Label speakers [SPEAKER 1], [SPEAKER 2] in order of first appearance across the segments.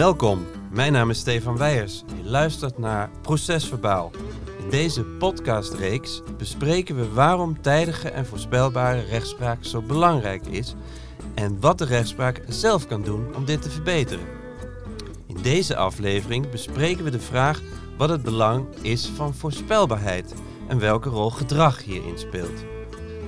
[SPEAKER 1] Welkom, mijn naam is Stefan Weijers. Je luistert naar Procesverbaal. In deze podcastreeks bespreken we waarom tijdige en voorspelbare rechtspraak zo belangrijk is en wat de rechtspraak zelf kan doen om dit te verbeteren. In deze aflevering bespreken we de vraag wat het belang is van voorspelbaarheid en welke rol gedrag hierin speelt.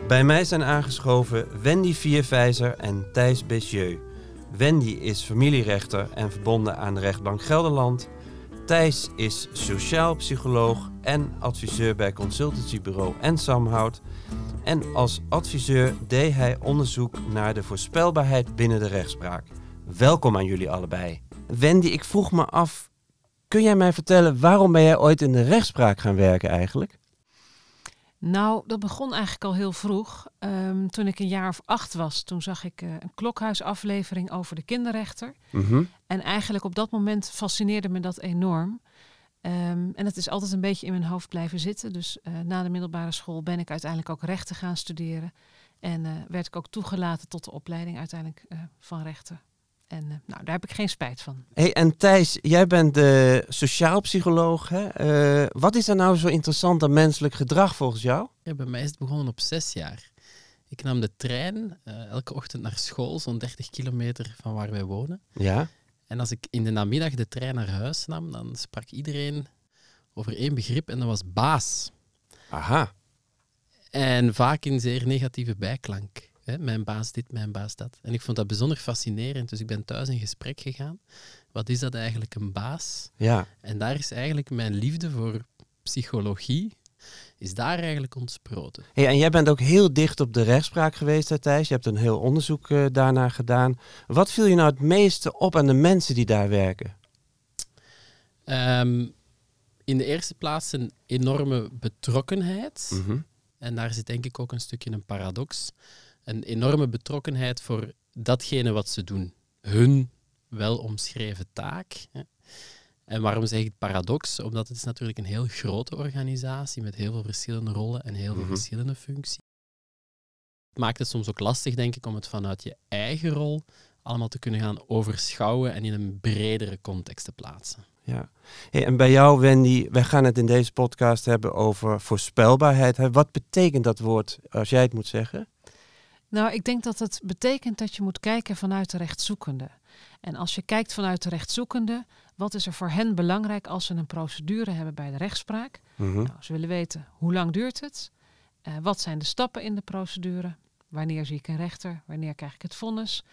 [SPEAKER 1] Bij mij zijn aangeschoven Wendy Vierwijzer en Thijs Bessieux. Wendy is familierechter en verbonden aan de rechtbank Gelderland. Thijs is sociaal psycholoog en adviseur bij consultancybureau en Samhout. En als adviseur deed hij onderzoek naar de voorspelbaarheid binnen de rechtspraak. Welkom aan jullie allebei. Wendy, ik vroeg me af, kun jij mij vertellen waarom ben jij ooit in de rechtspraak gaan werken eigenlijk?
[SPEAKER 2] Nou, dat begon eigenlijk al heel vroeg. Ehm, toen ik een jaar of acht was, toen zag ik uh, een klokhuisaflevering over de kinderrechter.
[SPEAKER 1] Mhm.
[SPEAKER 2] En eigenlijk op dat moment fascineerde me dat enorm. Ehm, en dat is altijd een beetje in mijn hoofd blijven zitten. Dus uh, na de middelbare school ben ik uiteindelijk ook rechten gaan studeren. En uh, werd ik ook toegelaten tot de opleiding uiteindelijk van rechten. En uh, nou, daar heb ik geen spijt van.
[SPEAKER 1] Hey, en Thijs, jij bent de sociaal psycholoog. Hè? Uh, wat is er nou zo interessant aan menselijk gedrag volgens jou?
[SPEAKER 3] Ja, bij mij is het begonnen op zes jaar. Ik nam de trein uh, elke ochtend naar school, zo'n 30 kilometer van waar wij wonen.
[SPEAKER 1] Ja.
[SPEAKER 3] En als ik in de namiddag de trein naar huis nam, dan sprak iedereen over één begrip en dat was baas.
[SPEAKER 1] Aha.
[SPEAKER 3] En vaak in zeer negatieve bijklank. Hè, mijn baas dit, mijn baas dat. En ik vond dat bijzonder fascinerend, dus ik ben thuis in gesprek gegaan. Wat is dat eigenlijk, een baas?
[SPEAKER 1] Ja.
[SPEAKER 3] En daar is eigenlijk mijn liefde voor psychologie, is daar eigenlijk ontsproten.
[SPEAKER 1] Hey, en jij bent ook heel dicht op de rechtspraak geweest, hè, Thijs. Je hebt een heel onderzoek uh, daarnaar gedaan. Wat viel je nou het meeste op aan de mensen die daar werken?
[SPEAKER 3] Um, in de eerste plaats een enorme betrokkenheid.
[SPEAKER 1] Mm -hmm.
[SPEAKER 3] En daar zit denk ik ook een stukje een paradox een enorme betrokkenheid voor datgene wat ze doen. Hun wel omschreven taak. En waarom zeg ik paradox? Omdat het is natuurlijk een heel grote organisatie met heel veel verschillende rollen en heel veel
[SPEAKER 1] Mhm.
[SPEAKER 3] verschillende functies. Het maakt het soms ook lastig, denk ik, om het vanuit je eigen rol allemaal te kunnen gaan overschouwen en in een bredere context te plaatsen.
[SPEAKER 1] Ja. Hey, en bij jou, Wendy, wij gaan het in deze podcast hebben over voorspelbaarheid. Wat betekent dat woord als jij het moet zeggen?
[SPEAKER 2] Nou, ik denk dat het betekent dat je moet kijken vanuit de rechtszoekende. En als je kijkt vanuit de rechtszoekende, wat is er voor hen belangrijk als ze een procedure hebben bij de rechtspraak?
[SPEAKER 1] Mhm.
[SPEAKER 2] Nou, ze willen weten hoe lang duurt het? Uh, wat zijn de stappen in de procedure? Wanneer zie ik een rechter? Wanneer krijg ik het vonnis?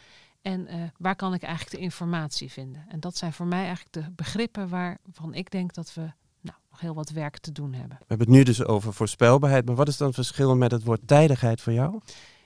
[SPEAKER 2] En uh, waar kan ik eigenlijk de informatie vinden? En dat zijn voor mij eigenlijk de begrippen waarvan ik denk dat we nou, nog heel wat werk te doen hebben.
[SPEAKER 1] We hebben het nu dus over voorspelbaarheid, maar wat is dan het verschil met het woord tijdigheid voor jou?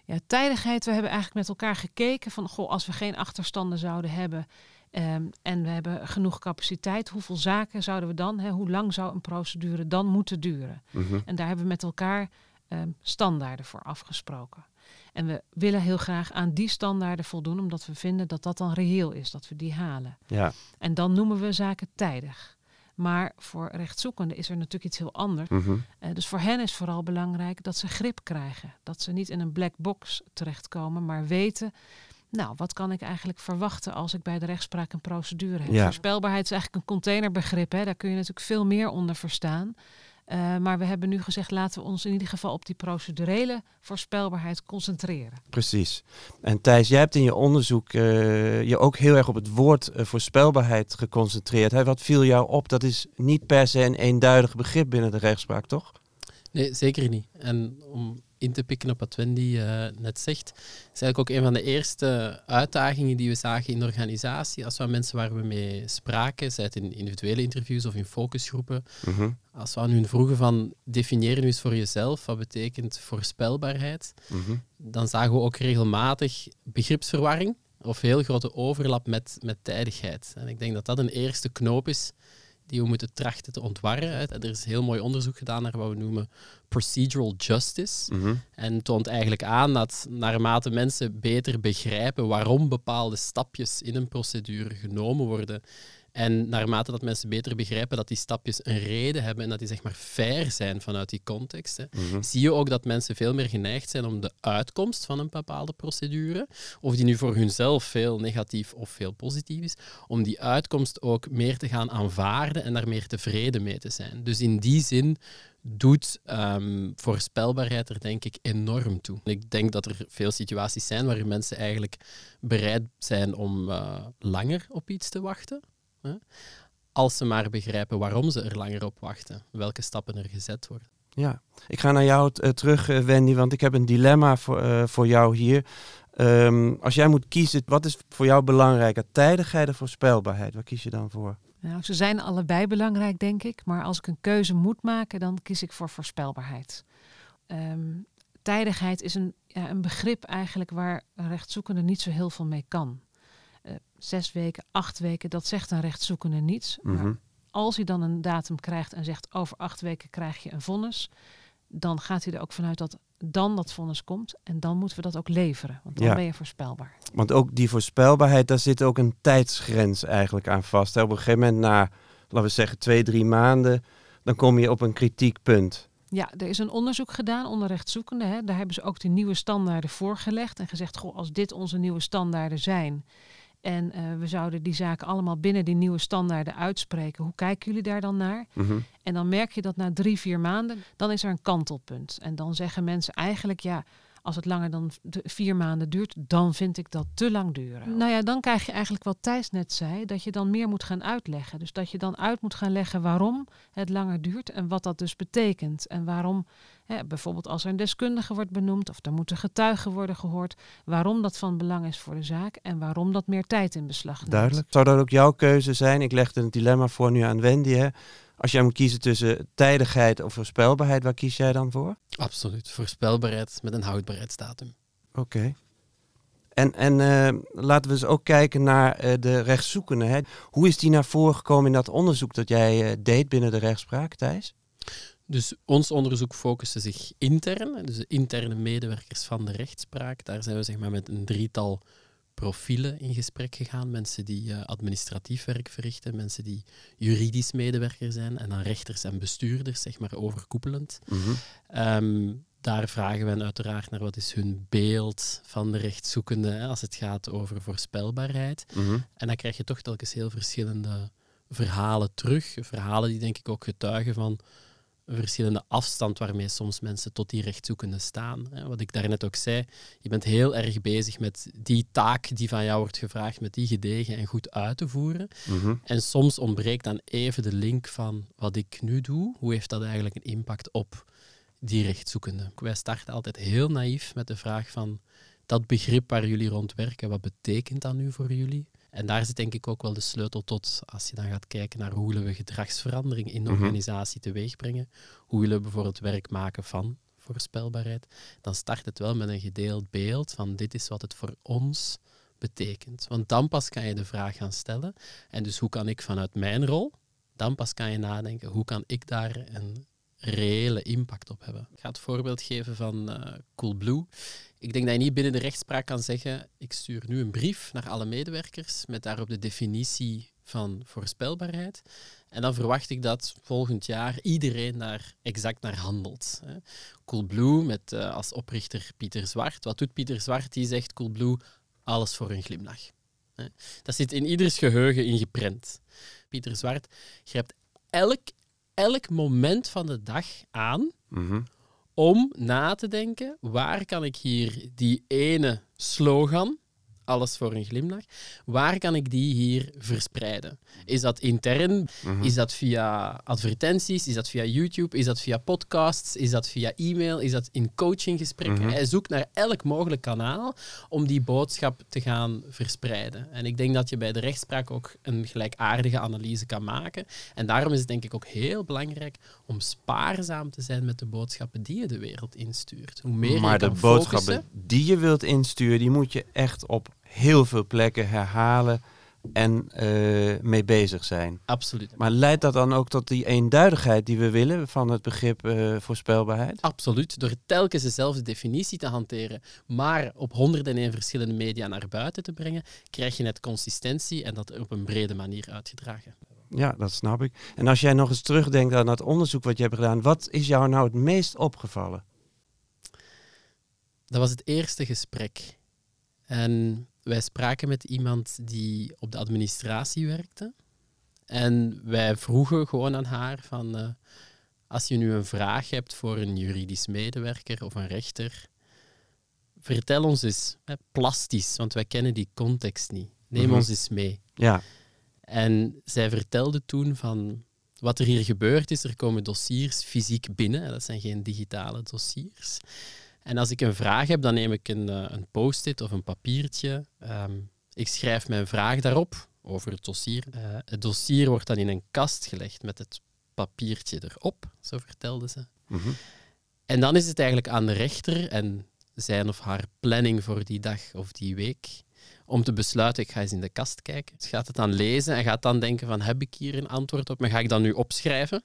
[SPEAKER 2] Ja, tijdigheid, we hebben eigenlijk met elkaar gekeken van, goh, als we geen achterstanden zouden hebben um, en we hebben genoeg capaciteit, hoeveel zaken zouden we dan, hè, hoe lang zou een procedure dan moeten duren?
[SPEAKER 1] Mm -hmm.
[SPEAKER 2] En daar hebben we met elkaar um, standaarden voor afgesproken. En we willen heel graag aan die standaarden voldoen, omdat we vinden dat dat dan reëel is, dat we die halen.
[SPEAKER 1] Ja.
[SPEAKER 2] En dan noemen we zaken tijdig. Maar voor rechtszoekenden is er natuurlijk iets heel anders.
[SPEAKER 1] Mm -hmm.
[SPEAKER 2] uh, dus voor hen is vooral belangrijk dat ze grip krijgen. Dat ze niet in een black box terechtkomen, maar weten... Nou, wat kan ik eigenlijk verwachten als ik bij de rechtspraak een procedure heb?
[SPEAKER 1] Ja.
[SPEAKER 2] Voorspelbaarheid is eigenlijk een containerbegrip. Hè? Daar kun je natuurlijk veel meer onder verstaan. Uh, maar we hebben nu gezegd, laten we ons in ieder geval op die procedurele voorspelbaarheid concentreren.
[SPEAKER 1] Precies. En Thijs, jij hebt in je onderzoek uh, je ook heel erg op het woord uh, voorspelbaarheid geconcentreerd. Hè? Wat viel jou op? Dat is niet per se een eenduidig begrip binnen de rechtspraak, toch?
[SPEAKER 3] Nee, zeker niet. En om in te pikken op wat Wendy uh, net zegt, is eigenlijk ook een van de eerste uitdagingen die we zagen in de organisatie. Als we aan mensen waar we mee spraken, zij het in individuele interviews of in focusgroepen,
[SPEAKER 1] mm -hmm.
[SPEAKER 3] als we aan hun vroegen van definieer nu eens voor jezelf, wat betekent voorspelbaarheid,
[SPEAKER 1] mm -hmm.
[SPEAKER 3] dan zagen we ook regelmatig begripsverwarring of heel grote overlap met, met tijdigheid. En ik denk dat dat een eerste knoop is die we moeten trachten te ontwarren. Er is heel mooi onderzoek gedaan naar wat we noemen procedural justice.
[SPEAKER 1] Mm -hmm.
[SPEAKER 3] En toont eigenlijk aan dat naarmate mensen beter begrijpen waarom bepaalde stapjes in een procedure genomen worden En naarmate dat mensen beter begrijpen dat die stapjes een reden hebben en dat die zeg maar fair zijn vanuit die context, hè,
[SPEAKER 1] Mhm.
[SPEAKER 3] zie je ook dat mensen veel meer geneigd zijn om de uitkomst van een bepaalde procedure, of die nu voor hunzelf veel negatief of veel positief is, om die uitkomst ook meer te gaan aanvaarden en daar meer tevreden mee te zijn. Dus in die zin doet ehm, voorspelbaarheid er denk ik enorm toe. Ik denk dat er veel situaties zijn waarin mensen eigenlijk bereid zijn om eh, langer op iets te wachten. Hè? Als ze maar begrijpen waarom ze er langer op wachten, welke stappen er gezet worden.
[SPEAKER 1] Ja, ik ga naar jou eh, terug, eh, Wendy, want ik heb een dilemma voor, eh, voor jou hier. Ehm, als jij moet kiezen, wat is voor jou belangrijker? Tijdigheid of voorspelbaarheid? Waar kies je dan voor?
[SPEAKER 2] Nou, ze zijn allebei belangrijk, denk ik. Maar als ik een keuze moet maken, dan kies ik voor voorspelbaarheid. Ehm, tijdigheid is een, ja, een begrip eigenlijk waar een rechtszoekende niet zo heel veel mee kan. Eh, zes weken, acht weken, dat zegt een rechtszoekende niets. Maar
[SPEAKER 1] Mhm.
[SPEAKER 2] als hij dan een datum krijgt en zegt over acht weken krijg je een vonnis, dan gaat hij er ook vanuit dat dan dat vonnis komt en dan moeten we dat ook leveren. Want dan
[SPEAKER 1] Ja.
[SPEAKER 2] ben je voorspelbaar.
[SPEAKER 1] Want ook die voorspelbaarheid, daar zit ook een tijdsgrens eigenlijk aan vast. Op een gegeven moment, na, laten we zeggen, twee, drie maanden, dan kom je op een kritiekpunt.
[SPEAKER 2] Ja, er is een onderzoek gedaan onder rechtszoekenden. Hè. Daar hebben ze ook de nieuwe standaarden voorgelegd en gezegd: goh, als dit onze nieuwe standaarden zijn en eh, we zouden die zaken allemaal binnen die nieuwe standaarden uitspreken, hoe kijken jullie daar dan naar?
[SPEAKER 1] Mhm.
[SPEAKER 2] En dan merk je dat na drie, vier maanden, dan is er een kantelpunt. En dan zeggen mensen eigenlijk, ja, als het langer dan de vier maanden duurt, dan vind ik dat te lang duren. Nou ja, dan krijg je eigenlijk wat Thijs net zei, dat je dan meer moet gaan uitleggen. Dus dat je dan uit moet gaan leggen waarom het langer duurt en wat dat dus betekent. En waarom, hè, bijvoorbeeld als er een deskundige wordt benoemd of er moeten getuigen worden gehoord, waarom dat van belang is voor de zaak en waarom dat meer tijd in beslag neemt.
[SPEAKER 1] Duidelijk. Zou dat ook jouw keuze zijn? Ik legde een dilemma voor nu aan Wendy. Hè? Als jij moet kiezen tussen tijdigheid of voorspelbaarheid, waar kies jij dan voor?
[SPEAKER 3] Absoluut. Voorspelbaarheid met een houdbaarheidsdatum.
[SPEAKER 1] Oké. En, en eh, laten we eens ook kijken naar eh, de rechtszoekende. Hè? Hoe is die naar voren gekomen in dat onderzoek dat jij eh, deed binnen de rechtspraak, Thijs?
[SPEAKER 3] Dus ons onderzoek focuste zich intern, dus de interne medewerkers van de rechtspraak. Daar zijn we zeg maar, met een drietal profielen in gesprek gegaan. Mensen die eh, administratief werk verrichten, mensen die juridisch medewerker zijn en dan rechters en bestuurders, zeg maar overkoepelend. Ehm, daar vragen we hen uiteraard naar wat is hun beeld van de rechtszoekende hè, als het gaat over voorspelbaarheid.
[SPEAKER 1] Mhm.
[SPEAKER 3] En dan krijg je toch telkens heel verschillende verhalen terug. Verhalen die denk ik ook getuigen van verschillende afstand waarmee soms mensen tot die rechtzoekende staan. Wat ik daarnet ook zei, je bent heel erg bezig met die taak die van jou wordt gevraagd, met die gedegen en goed uit te voeren.
[SPEAKER 1] Mhm.
[SPEAKER 3] En soms ontbreekt dan even de link van wat ik nu doe, hoe heeft dat eigenlijk een impact op die rechtzoekende. Wij starten altijd heel naïef met de vraag van dat begrip waar jullie rond werken, wat betekent dat nu voor jullie? En daar zit denk ik ook wel de sleutel tot, als je dan gaat kijken naar hoe willen we gedragsverandering in de
[SPEAKER 1] Mhm.
[SPEAKER 3] organisatie teweeg brengen, hoe willen we bijvoorbeeld werk maken van voorspelbaarheid, dan start het wel met een gedeeld beeld van dit is wat het voor ons betekent. Want dan pas kan je de vraag gaan stellen, en dus hoe kan ik vanuit mijn rol, dan pas kan je nadenken, hoe kan ik daar een reële impact op hebben. Ik ga het voorbeeld geven van eh, Coolblue. Ik denk dat je niet binnen de rechtspraak kan zeggen, ik stuur nu een brief naar alle medewerkers met daarop de definitie van voorspelbaarheid. En dan verwacht ik dat volgend jaar iedereen daar exact naar handelt. Coolblue met eh, als oprichter Pieter Zwart. Wat doet Pieter Zwart? Die zegt Coolblue, alles voor een glimlach. Dat zit in ieders geheugen ingeprent. Pieter Zwart grijpt elk, elk moment van de dag aan
[SPEAKER 1] Mhm.
[SPEAKER 3] om na te denken, waar kan ik hier die ene slogan, alles voor een glimlach, waar kan ik die hier verspreiden? Is dat intern?
[SPEAKER 1] Mhm.
[SPEAKER 3] Is dat via advertenties? Is dat via YouTube? Is dat via podcasts? Is dat via e-mail? Is dat in coachinggesprekken?
[SPEAKER 1] Mhm.
[SPEAKER 3] Hij zoekt naar elk mogelijk kanaal om die boodschap te gaan verspreiden. En ik denk dat je bij de rechtspraak ook een gelijkaardige analyse kan maken. En daarom is het denk ik ook heel belangrijk om spaarzaam te zijn met de boodschappen die je de wereld instuurt. Hoe meer
[SPEAKER 1] maar
[SPEAKER 3] je
[SPEAKER 1] de
[SPEAKER 3] kan
[SPEAKER 1] boodschappen
[SPEAKER 3] focussen,
[SPEAKER 1] die je wilt insturen, die moet je echt op heel veel plekken herhalen en eh, mee bezig zijn.
[SPEAKER 3] Absoluut.
[SPEAKER 1] Maar leidt dat dan ook tot die eenduidigheid die we willen van het begrip eh, voorspelbaarheid?
[SPEAKER 3] Absoluut. Door telkens dezelfde definitie te hanteren, maar op 101 verschillende media naar buiten te brengen, krijg je net consistentie en dat op een brede manier uitgedragen.
[SPEAKER 1] Ja, dat snap ik. En als jij nog eens terugdenkt aan dat onderzoek wat je hebt gedaan, wat is jou nou het meest opgevallen?
[SPEAKER 3] Dat was het eerste gesprek. En wij spraken met iemand die op de administratie werkte. En wij vroegen gewoon aan haar van, eh, als je nu een vraag hebt voor een juridisch medewerker of een rechter, vertel ons eens, hè, plastisch, want wij kennen die context niet. Neem
[SPEAKER 1] Mhm.
[SPEAKER 3] ons eens mee.
[SPEAKER 1] Ja,
[SPEAKER 3] En zij vertelde toen van wat er hier gebeurd is. Er komen dossiers fysiek binnen. Dat zijn geen digitale dossiers. En als ik een vraag heb, dan neem ik een, eh, een post-it of een papiertje. Ehm, ik schrijf mijn vraag daarop over het dossier. Eh, het dossier wordt dan in een kast gelegd met het papiertje erop, zo vertelde ze.
[SPEAKER 1] mhm.
[SPEAKER 3] En dan is het eigenlijk aan de rechter en zijn of haar planning voor die dag of die week om te besluiten, ik ga eens in de kast kijken. Ze gaat het dan lezen en gaat dan denken van, heb ik hier een antwoord op? Maar ga ik dat nu opschrijven?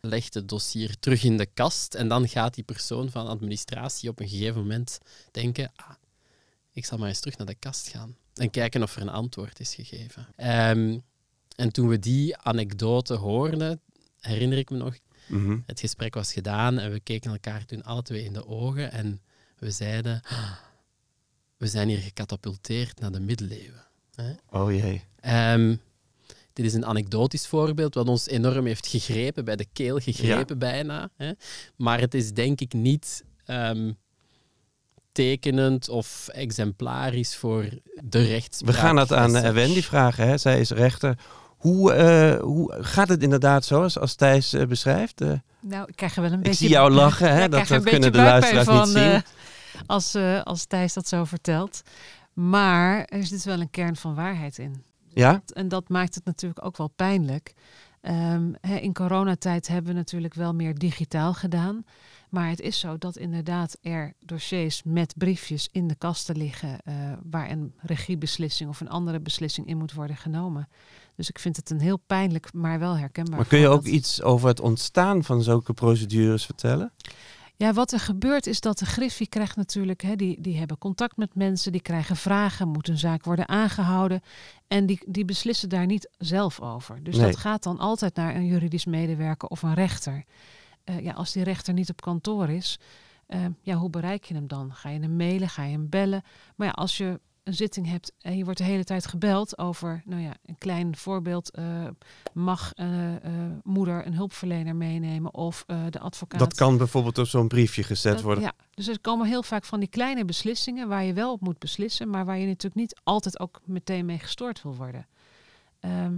[SPEAKER 3] Legt het dossier terug in de kast en dan gaat die persoon van administratie op een gegeven moment denken, ah, ik zal maar eens terug naar de kast gaan en kijken of er een antwoord is gegeven. Ehm, en toen we die anekdote hoorden, herinner ik me nog,
[SPEAKER 1] Mhm.
[SPEAKER 3] het gesprek was gedaan en we keken elkaar toen alle twee in de ogen en we zeiden: "Ah, We zijn hier gecatapulteerd naar de middeleeuwen. Hè?
[SPEAKER 1] Oh jee.
[SPEAKER 3] Ehm, dit is een anekdotisch voorbeeld wat ons enorm heeft gegrepen, bij de keel gegrepen bijna. Hè? Maar het is denk ik niet ehm, tekenend of exemplarisch voor de rechtspraak.
[SPEAKER 1] We gaan dat aan eh. Wendy vragen. Hè? Zij is rechter. Hoe, eh, hoe gaat het inderdaad zo als, als Thijs eh, beschrijft?
[SPEAKER 2] Nou, ik krijg er wel een
[SPEAKER 1] ik
[SPEAKER 2] beetje...
[SPEAKER 1] zie jou lachen, hè?
[SPEAKER 2] Ja, ik
[SPEAKER 1] dat, dat kunnen de luisteraars niet zien.
[SPEAKER 2] als, eh, als Thijs dat zo vertelt. Maar er zit wel een kern van waarheid in.
[SPEAKER 1] Ja?
[SPEAKER 2] En dat maakt het natuurlijk ook wel pijnlijk. Ehm, in coronatijd hebben we natuurlijk wel meer digitaal gedaan. Maar het is zo dat inderdaad er dossiers met briefjes in de kasten liggen. eh, waar een regiebeslissing of een andere beslissing in moet worden genomen. Dus ik vind het een heel pijnlijk, maar wel herkenbaar.
[SPEAKER 1] Maar kun je ook iets over het ontstaan van zulke procedures vertellen?
[SPEAKER 2] Ja, wat er gebeurt is dat de Griffie krijgt natuurlijk, hè, die, die hebben contact met mensen, die krijgen vragen, moet een zaak worden aangehouden. En die, die beslissen daar niet zelf over. Dus
[SPEAKER 1] Nee.
[SPEAKER 2] dat gaat dan altijd naar een juridisch medewerker of een rechter. Eh, ja, als die rechter niet op kantoor is, eh, ja, hoe bereik je hem dan? Ga je hem mailen, ga je hem bellen? Maar ja, als je een zitting hebt en je wordt de hele tijd gebeld over, nou ja, een klein voorbeeld, eh, mag eh, eh, moeder een hulpverlener meenemen of de advocaat.
[SPEAKER 1] Dat kan bijvoorbeeld op zo'n briefje gezet
[SPEAKER 2] Dat-
[SPEAKER 1] worden.
[SPEAKER 2] Ja, dus er komen heel vaak van die kleine beslissingen waar je wel op moet beslissen, maar waar je natuurlijk niet altijd ook meteen mee gestoord wil worden. Ehm,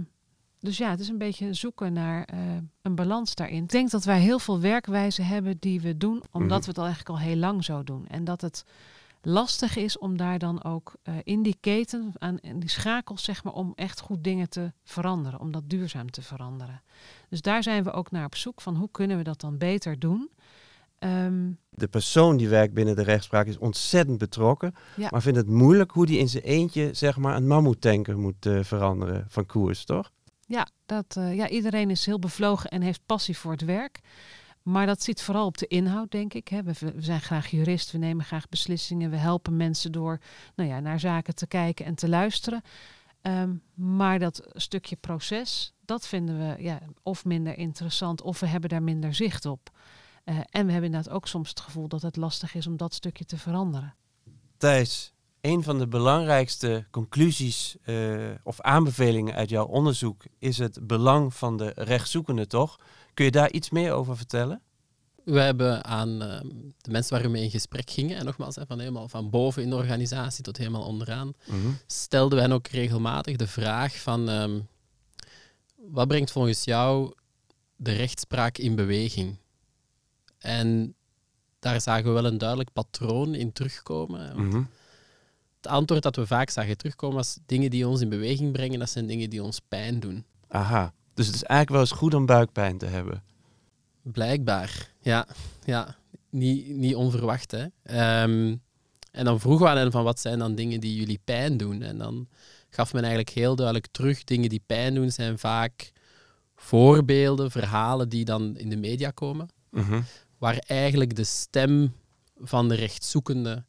[SPEAKER 2] dus ja, het is een beetje zoeken naar een balans daarin. Ik denk dat wij heel veel werkwijzen hebben die we doen, omdat
[SPEAKER 1] Mhm.
[SPEAKER 2] we het al eigenlijk al heel lang zo doen. En dat het lastig is om daar dan ook eh, in die keten, aan in die schakels, zeg maar, om echt goed dingen te veranderen, om dat duurzaam te veranderen. Dus daar zijn we ook naar op zoek van hoe kunnen we dat dan beter doen. Ehm,
[SPEAKER 1] De persoon die werkt binnen de rechtspraak is ontzettend betrokken.
[SPEAKER 2] Ja.
[SPEAKER 1] Maar vindt het moeilijk hoe die in zijn eentje zeg maar, een mammoetanker moet eh, veranderen van koers, toch?
[SPEAKER 2] Ja, dat, eh, ja, iedereen is heel bevlogen en heeft passie voor het werk. Maar dat zit vooral op de inhoud, denk ik. Hè. We, zijn graag jurist, we nemen graag beslissingen. We helpen mensen door nou ja, naar zaken te kijken en te luisteren. Ehm, maar dat stukje proces, dat vinden we ja, of minder interessant of we hebben daar minder zicht op. Eh, en we hebben inderdaad ook soms het gevoel dat het lastig is om dat stukje te veranderen.
[SPEAKER 1] Thijs, een van de belangrijkste conclusies eh, of aanbevelingen uit jouw onderzoek is het belang van de rechtszoekende, toch? Kun je daar iets meer over vertellen?
[SPEAKER 3] We hebben aan ehm, de mensen waar we mee in gesprek gingen, en nogmaals, van helemaal van boven in de organisatie tot helemaal onderaan, stelden wij hen ook regelmatig de vraag van ehm, wat brengt volgens jou de rechtspraak in beweging? En daar zagen we wel een duidelijk patroon in terugkomen.
[SPEAKER 1] Mhm.
[SPEAKER 3] Het antwoord dat we vaak zagen terugkomen was dingen die ons in beweging brengen, dat zijn dingen die ons pijn doen.
[SPEAKER 1] Aha. Dus het is eigenlijk wel eens goed om buikpijn te hebben.
[SPEAKER 3] Blijkbaar, ja. ja. Niet, niet onverwacht, hè. Ehm, en dan vroegen we aan hen van wat zijn dan dingen die jullie pijn doen? En dan gaf men eigenlijk heel duidelijk terug. Dingen die pijn doen zijn vaak voorbeelden, verhalen die dan in de media komen,
[SPEAKER 1] Mhm.
[SPEAKER 3] waar eigenlijk de stem van de rechtszoekende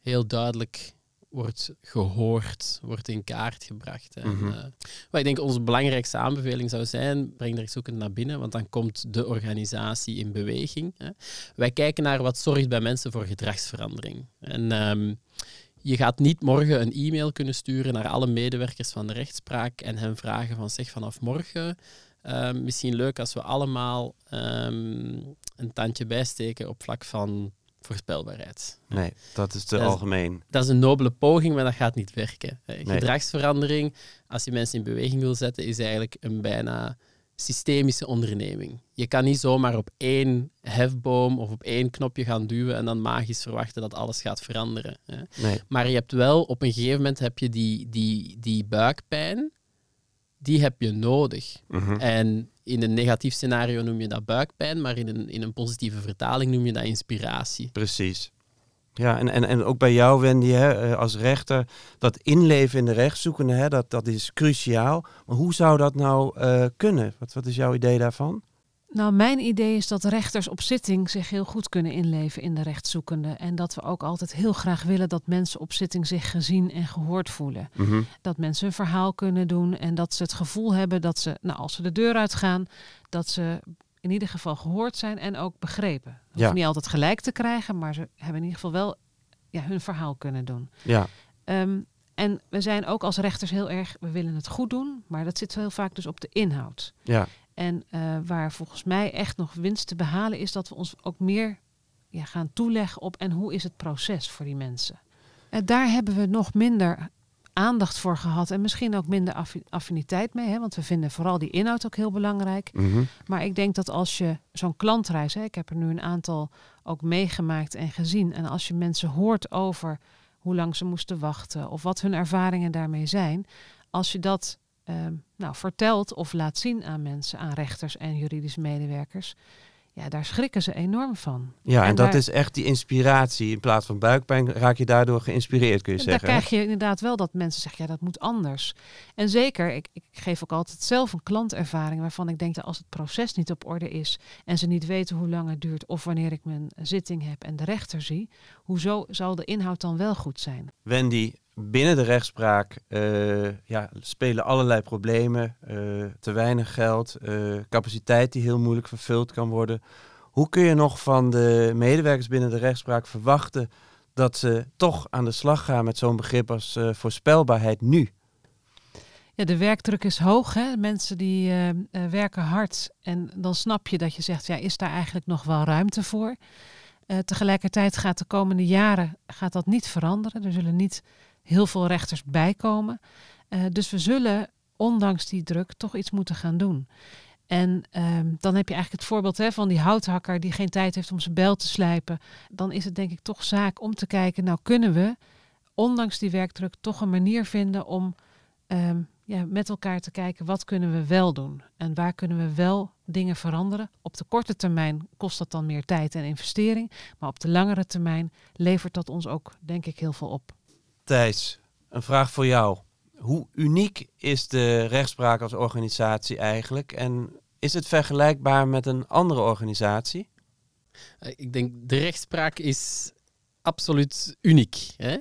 [SPEAKER 3] heel duidelijk wordt gehoord, wordt in kaart gebracht. En,
[SPEAKER 1] Mhm.
[SPEAKER 3] eh, wat ik denk onze belangrijkste aanbeveling zou zijn, breng de rechtszoekende naar binnen, want dan komt de organisatie in beweging. Hè. Wij kijken naar wat zorgt bij mensen voor gedragsverandering. En ehm, je gaat niet morgen een e-mail kunnen sturen naar alle medewerkers van de rechtspraak en hen vragen van zeg vanaf morgen ehm, misschien leuk als we allemaal ehm, een tandje bijsteken op vlak van voorspelbaarheid.
[SPEAKER 1] Nee, dat is te
[SPEAKER 3] Dat is-
[SPEAKER 1] algemeen.
[SPEAKER 3] Dat is een nobele poging, maar dat gaat niet werken. Eh,
[SPEAKER 1] Nee.
[SPEAKER 3] Gedragsverandering, als je mensen in beweging wil zetten, is eigenlijk een bijna systemische onderneming. Je kan niet zomaar op één hefboom of op één knopje gaan duwen en dan magisch verwachten dat alles gaat veranderen. hè.
[SPEAKER 1] Nee.
[SPEAKER 3] Maar je hebt wel, op een gegeven moment heb je die, die, die buikpijn, die heb je nodig.
[SPEAKER 1] Mhm.
[SPEAKER 3] En in een negatief scenario noem je dat buikpijn, maar in een, in een positieve vertaling noem je dat inspiratie.
[SPEAKER 1] Precies. Ja, en, en, en ook bij jou, Wendy, hè, eh, als rechter, dat inleven in de rechtszoekende, hè, dat, dat is cruciaal. Maar hoe zou dat nou eh, kunnen? Wat, wat is jouw idee daarvan?
[SPEAKER 2] Nou, mijn idee is dat rechters op zitting zich heel goed kunnen inleven in de rechtszoekende. En dat we ook altijd heel graag willen dat mensen op zitting zich gezien en gehoord voelen.
[SPEAKER 1] Mhm.
[SPEAKER 2] Dat mensen een verhaal kunnen doen en dat ze het gevoel hebben dat ze, nou, als ze de deur uitgaan, dat ze in ieder geval gehoord zijn en ook begrepen. Ze hoeven
[SPEAKER 1] Ja.
[SPEAKER 2] niet altijd gelijk te krijgen, maar ze hebben in ieder geval wel ja, hun verhaal kunnen doen.
[SPEAKER 1] Ja,
[SPEAKER 2] Ehm, en we zijn ook als rechters heel erg, we willen het goed doen, maar dat zit heel vaak dus op de inhoud.
[SPEAKER 1] ja,
[SPEAKER 2] En eh, waar volgens mij echt nog winst te behalen is dat we ons ook meer ja, gaan toeleggen op en hoe is het proces voor die mensen. En daar hebben we nog minder aandacht voor gehad en misschien ook minder affi- affiniteit mee, hè, want we vinden vooral die inhoud ook heel belangrijk.
[SPEAKER 1] mhm.
[SPEAKER 2] Maar ik denk dat als je zo'n klantreis, hè, ik heb er nu een aantal ook meegemaakt en gezien, en als je mensen hoort over hoe lang ze moesten wachten of wat hun ervaringen daarmee zijn, als je dat ehm, nou, vertelt of laat zien aan mensen, aan rechters en juridische medewerkers, ja, daar schrikken ze enorm van.
[SPEAKER 1] ja en,
[SPEAKER 2] En
[SPEAKER 1] dat
[SPEAKER 2] daar-
[SPEAKER 1] is echt die inspiratie. In plaats van buikpijn raak je daardoor geïnspireerd, kun je zeggen. hè?
[SPEAKER 2] krijg je inderdaad wel dat mensen zeggen, ja, dat moet anders. En zeker, ik, ik geef ook altijd zelf een klantervaring waarvan ik denk dat als het proces niet op orde is en ze niet weten hoe lang het duurt of wanneer ik mijn zitting heb en de rechter zie, hoezo zal de inhoud dan wel goed zijn?
[SPEAKER 1] Wendy, binnen de rechtspraak eh, ja, spelen allerlei problemen. eh, te weinig geld, eh, capaciteit die heel moeilijk vervuld kan worden. Hoe kun je nog van de medewerkers binnen de rechtspraak verwachten dat ze toch aan de slag gaan met zo'n begrip als voorspelbaarheid nu?
[SPEAKER 2] Ja, de werkdruk is hoog. Hè? Mensen die werken hard. En dan snap je dat je zegt, ja, is daar eigenlijk nog wel ruimte voor? Tegelijkertijd gaat de komende jaren gaat dat niet veranderen. Er zullen niet heel veel rechters bijkomen. Eh, dus we zullen, ondanks die druk, toch iets moeten gaan doen. En ehm, dan heb je eigenlijk het voorbeeld hè, van die houthakker die geen tijd heeft om zijn bijl te slijpen. Dan is het denk ik toch zaak om te kijken, nou kunnen we, ondanks die werkdruk, toch een manier vinden om ehm, ja, met elkaar te kijken wat kunnen we wel doen en waar kunnen we wel dingen veranderen. Op de korte termijn kost dat dan meer tijd en investering, maar op de langere termijn levert dat ons ook denk ik heel veel op.
[SPEAKER 1] Een vraag voor jou. Hoe uniek is de rechtspraak als organisatie eigenlijk? En is het vergelijkbaar met een andere organisatie?
[SPEAKER 3] Eh, Ik denk, de rechtspraak is absoluut uniek. Hè?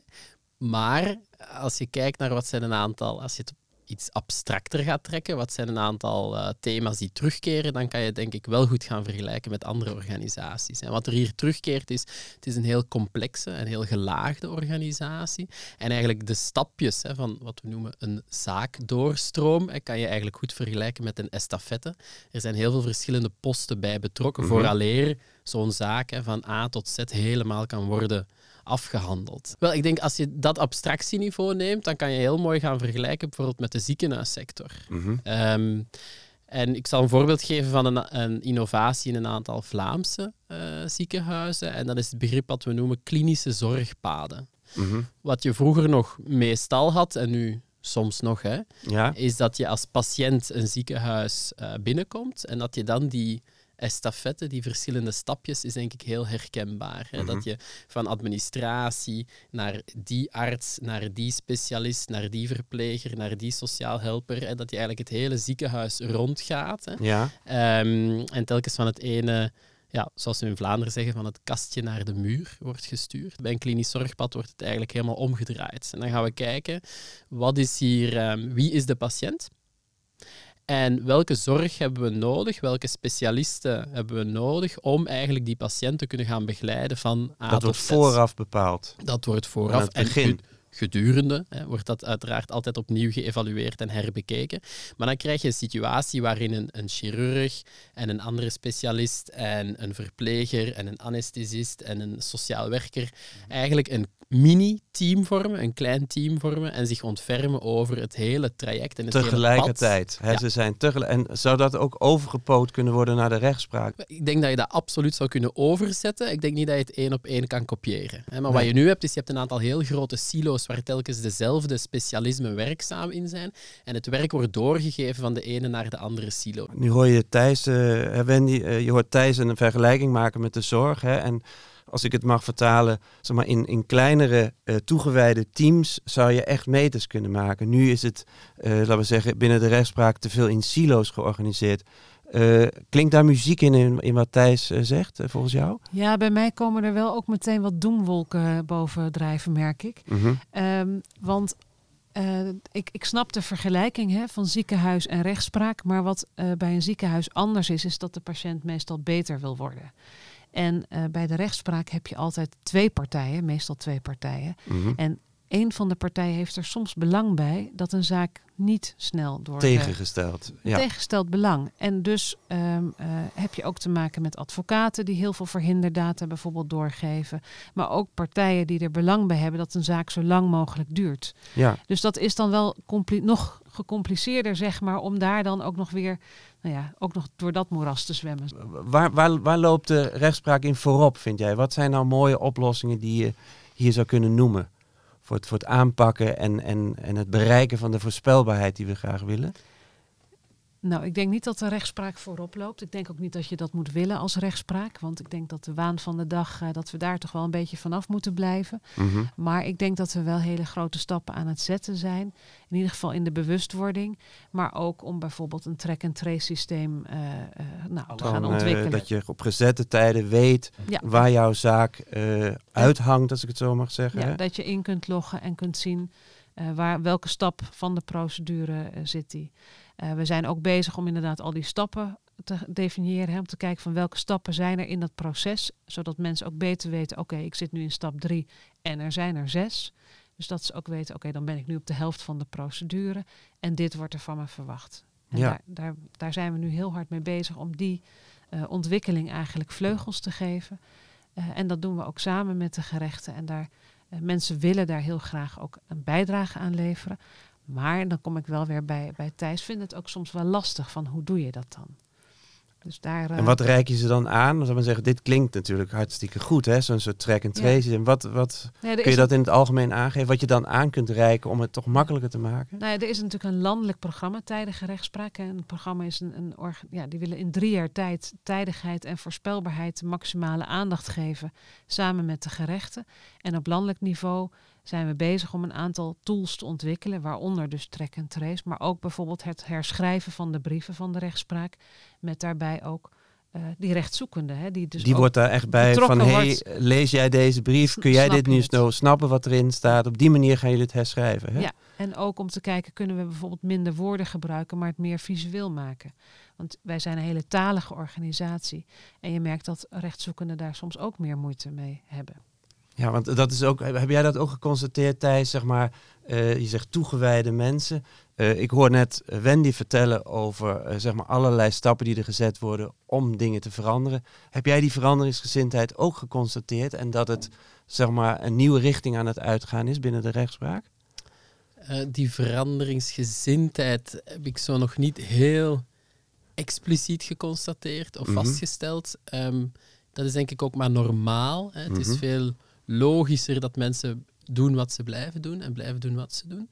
[SPEAKER 3] Maar als je kijkt naar wat zijn een aantal, als je het iets abstracter gaat trekken, wat zijn een aantal eh, thema's die terugkeren, dan kan je denk ik wel goed gaan vergelijken met andere organisaties. En wat er hier terugkeert is, het is een heel complexe en heel gelaagde organisatie. En eigenlijk de stapjes hè, van wat we noemen een zaakdoorstroom, hè, kan je eigenlijk goed vergelijken met een estafette. Er zijn heel veel verschillende posten bij betrokken,
[SPEAKER 1] Mhm.
[SPEAKER 3] vooraleer zo'n zaak hè, van A tot Z helemaal kan worden afgehandeld. Wel, ik denk als je dat abstractieniveau neemt, dan kan je heel mooi gaan vergelijken bijvoorbeeld met de ziekenhuissector. Ehm, en ik zal een voorbeeld geven van een, een innovatie in een aantal Vlaamse eh, ziekenhuizen. En dat is het begrip wat we noemen klinische zorgpaden.
[SPEAKER 1] Mhm.
[SPEAKER 3] Wat je vroeger nog meestal had, en nu soms nog, hè,
[SPEAKER 1] Ja,
[SPEAKER 3] is dat je als patiënt een ziekenhuis eh, binnenkomt en dat je dan die estafette, die verschillende stapjes, is denk ik heel herkenbaar. Hè? Dat je van administratie naar die arts, naar die specialist, naar die verpleger, naar die sociaal helper, en dat je eigenlijk het hele ziekenhuis rondgaat. Hè?
[SPEAKER 1] Ja.
[SPEAKER 3] Ehm, en telkens van het ene ja, zoals we in Vlaanderen zeggen, van het kastje naar de muur wordt gestuurd. Bij een klinisch zorgpad wordt het eigenlijk helemaal omgedraaid. En dan gaan we kijken, wat is hier, ehm, wie is de patiënt? En welke zorg hebben we nodig? Welke specialisten hebben we nodig om eigenlijk die patiënt te kunnen gaan begeleiden van A
[SPEAKER 1] Dat
[SPEAKER 3] tot
[SPEAKER 1] wordt
[SPEAKER 3] Z?
[SPEAKER 1] vooraf bepaald.
[SPEAKER 3] Dat wordt
[SPEAKER 1] Aan
[SPEAKER 3] vooraf.
[SPEAKER 1] het begin.
[SPEAKER 3] En gedurende hè, wordt dat uiteraard altijd opnieuw geëvalueerd en herbekeken. Maar dan krijg je een situatie waarin een, een chirurg en een andere specialist en een verpleger en een anesthesist en een sociaal werker eigenlijk een mini-team vormen, een klein team vormen en zich ontfermen over het hele traject en het hele pad.
[SPEAKER 1] Tegelijkertijd. Hè,
[SPEAKER 3] Ja.
[SPEAKER 1] ze zijn tegel- en zou dat ook overgepoot kunnen worden naar de rechtspraak?
[SPEAKER 3] Ik denk dat je dat absoluut zou kunnen overzetten. Ik denk niet dat je het één op één kan kopiëren. Hè. Maar wat je nu hebt, is je hebt een aantal heel grote silo's waar telkens dezelfde specialismen werkzaam in zijn. En het werk wordt doorgegeven van de ene naar de andere silo.
[SPEAKER 1] Nu hoor je Thijs, hè, Wendy, eh, je hoort Thijs een vergelijking maken met de zorg. Hè, en als ik het mag vertalen, zeg maar, in, in kleinere eh, toegewijde teams zou je echt meters kunnen maken. Nu is het, laten we zeggen, binnen de rechtspraak te veel in silo's georganiseerd. Eh, klinkt daar muziek in, in, in wat Thijs eh, zegt, eh, volgens jou?
[SPEAKER 2] Ja, bij mij komen er wel ook meteen wat doemwolken boven drijven, merk ik.
[SPEAKER 1] Mhm.
[SPEAKER 2] Ehm, want ik, ik snap de vergelijking hè, van ziekenhuis en rechtspraak. Maar wat bij een ziekenhuis anders is, is dat de patiënt meestal beter wil worden. En bij de rechtspraak heb je altijd twee partijen, meestal twee partijen.
[SPEAKER 1] Mhm.
[SPEAKER 2] En een van de partijen heeft er soms belang bij dat een zaak niet snel door
[SPEAKER 1] Tegengesteld. Ja.
[SPEAKER 2] tegengesteld belang. En dus ehm, eh, heb je ook te maken met advocaten die heel veel verhinderdata bijvoorbeeld doorgeven. Maar ook partijen die er belang bij hebben dat een zaak zo lang mogelijk duurt.
[SPEAKER 1] ja.
[SPEAKER 2] Dus dat is dan wel nog gecompliceerder, zeg maar, om daar dan ook nog weer, nou ja, ook nog door dat moeras te zwemmen.
[SPEAKER 1] Waar, waar, waar loopt de rechtspraak in voorop, vind jij? Wat zijn nou mooie oplossingen die je hier zou kunnen noemen? Voor het, voor het aanpakken en, en, en het bereiken van de voorspelbaarheid die we graag willen?
[SPEAKER 2] Nou, ik denk niet dat de rechtspraak voorop loopt. Ik denk ook niet dat je dat moet willen als rechtspraak. Want ik denk dat de waan van de dag, eh, dat we daar toch wel een beetje vanaf moeten blijven.
[SPEAKER 1] Mhm.
[SPEAKER 2] Maar ik denk dat we wel hele grote stappen aan het zetten zijn. In ieder geval in de bewustwording. Maar ook om bijvoorbeeld een track-and-trace systeem eh, eh, nou, te gaan ontwikkelen.
[SPEAKER 1] dat je op gezette tijden weet
[SPEAKER 2] ja,
[SPEAKER 1] waar jouw zaak uithangt, als ik het zo mag zeggen.
[SPEAKER 2] ja,
[SPEAKER 1] hè?
[SPEAKER 2] dat je in kunt loggen en kunt zien waar, welke stap van de procedure zit die. Eh, we zijn ook bezig om inderdaad al die stappen te definiëren. Hè, om te kijken van welke stappen zijn er in dat proces. Zodat mensen ook beter weten, oké, ik zit nu in stap drie en er zijn er zes. Dus dat ze ook weten, oké, dan ben ik nu op de helft van de procedure. En dit wordt er van me verwacht. En
[SPEAKER 1] Ja.
[SPEAKER 2] daar, daar, daar zijn we nu heel hard mee bezig om die eh, ontwikkeling eigenlijk vleugels te geven. Eh, en dat doen we ook samen met de gerechten. En daar, mensen willen daar heel graag ook een bijdrage aan leveren. Maar dan kom ik wel weer bij, bij Thijs. Vind het ook soms wel lastig van hoe doe je dat dan? Dus daar,
[SPEAKER 1] En
[SPEAKER 2] eh,
[SPEAKER 1] wat reik je ze dan aan? Men zeggen, dit klinkt natuurlijk hartstikke goed, hè? Zo'n soort track and
[SPEAKER 2] Ja.
[SPEAKER 1] trace. En wat, wat
[SPEAKER 2] nee,
[SPEAKER 1] kun je dat in het algemeen aangeven? Wat je dan aan kunt reiken om het toch makkelijker te maken?
[SPEAKER 2] Nou ja, er is natuurlijk een landelijk programma, tijdige rechtspraak. En het programma is een, een orga- ja, die willen in drie jaar tijd tijdigheid en voorspelbaarheid maximale aandacht geven, samen met de gerechten. En op landelijk niveau zijn we bezig om een aantal tools te ontwikkelen, waaronder dus track and trace, maar ook bijvoorbeeld het herschrijven van de brieven van de rechtspraak, met daarbij ook eh, die rechtszoekende. Hè, die dus
[SPEAKER 1] die wordt daar echt bij van, hey,
[SPEAKER 2] wordt.
[SPEAKER 1] lees jij deze brief? Kun jij dit nu zo snappen wat erin staat? Op die manier gaan jullie het herschrijven, hè?
[SPEAKER 2] Ja, en ook om te kijken, kunnen we bijvoorbeeld minder woorden gebruiken, maar het meer visueel maken. Want wij zijn een hele talige organisatie. En je merkt dat rechtszoekenden daar soms ook meer moeite mee hebben.
[SPEAKER 1] Ja, want dat is ook, heb jij dat ook geconstateerd, Thijs? Zeg maar, eh, je zegt toegewijde mensen. Eh, ik hoor net Wendy vertellen over eh, zeg maar allerlei stappen die er gezet worden om dingen te veranderen. Heb jij die veranderingsgezindheid ook geconstateerd en dat het zeg maar een nieuwe richting aan het uitgaan is binnen de rechtspraak?
[SPEAKER 3] Die veranderingsgezindheid heb ik zo nog niet heel expliciet geconstateerd of
[SPEAKER 1] Mhm.
[SPEAKER 3] vastgesteld. Ehm, dat is denk ik ook maar normaal. Hè. Het is
[SPEAKER 1] Mhm.
[SPEAKER 3] veel logischer dat mensen doen wat ze blijven doen en blijven doen wat ze doen.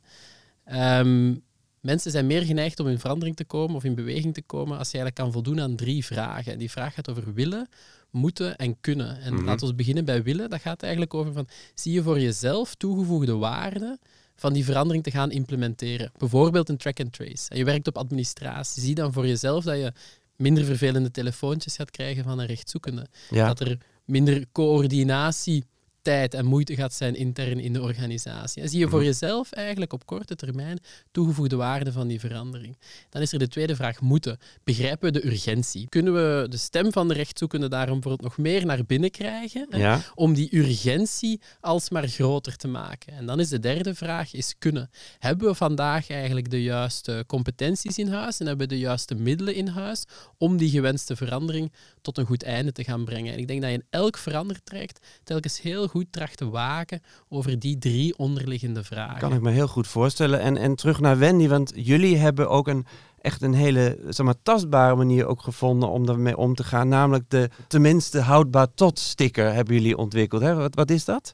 [SPEAKER 3] Ehm, Mensen zijn meer geneigd om in verandering te komen of in beweging te komen als je eigenlijk kan voldoen aan drie vragen. En die vraag gaat over willen, moeten en kunnen. En
[SPEAKER 1] Mhm.
[SPEAKER 3] laten we beginnen bij willen. Dat gaat eigenlijk over van, zie je voor jezelf toegevoegde waarde van die verandering te gaan implementeren. Bijvoorbeeld een track and trace. En je werkt op administratie. Zie dan voor jezelf dat je minder vervelende telefoontjes gaat krijgen van een rechtzoekende.
[SPEAKER 1] Ja.
[SPEAKER 3] Dat er minder coördinatie, tijd en moeite gaat zijn intern in de organisatie. En zie je voor
[SPEAKER 1] Mhm.
[SPEAKER 3] jezelf eigenlijk op korte termijn toegevoegde waarde van die verandering. Dan is er de tweede vraag, moeten. Begrijpen we de urgentie? Kunnen we de stem van de rechtzoekende daarom bijvoorbeeld nog meer naar binnen krijgen? hè?
[SPEAKER 1] Ja.
[SPEAKER 3] om die urgentie alsmaar groter te maken. En dan is de derde vraag, is kunnen. Hebben we vandaag eigenlijk de juiste competenties in huis en hebben we de juiste middelen in huis om die gewenste verandering tot een goed einde te gaan brengen? En ik denk dat je in elk verandertraject telkens heel goed tracht te waken over die drie onderliggende vragen.
[SPEAKER 1] Kan ik me heel goed voorstellen. En, en terug naar Wendy, want jullie hebben ook een, echt een hele zeg maar, tastbare manier ook gevonden om daarmee om te gaan. Namelijk de tenminste houdbaar tot sticker hebben jullie ontwikkeld. Hè? Wat, wat is dat?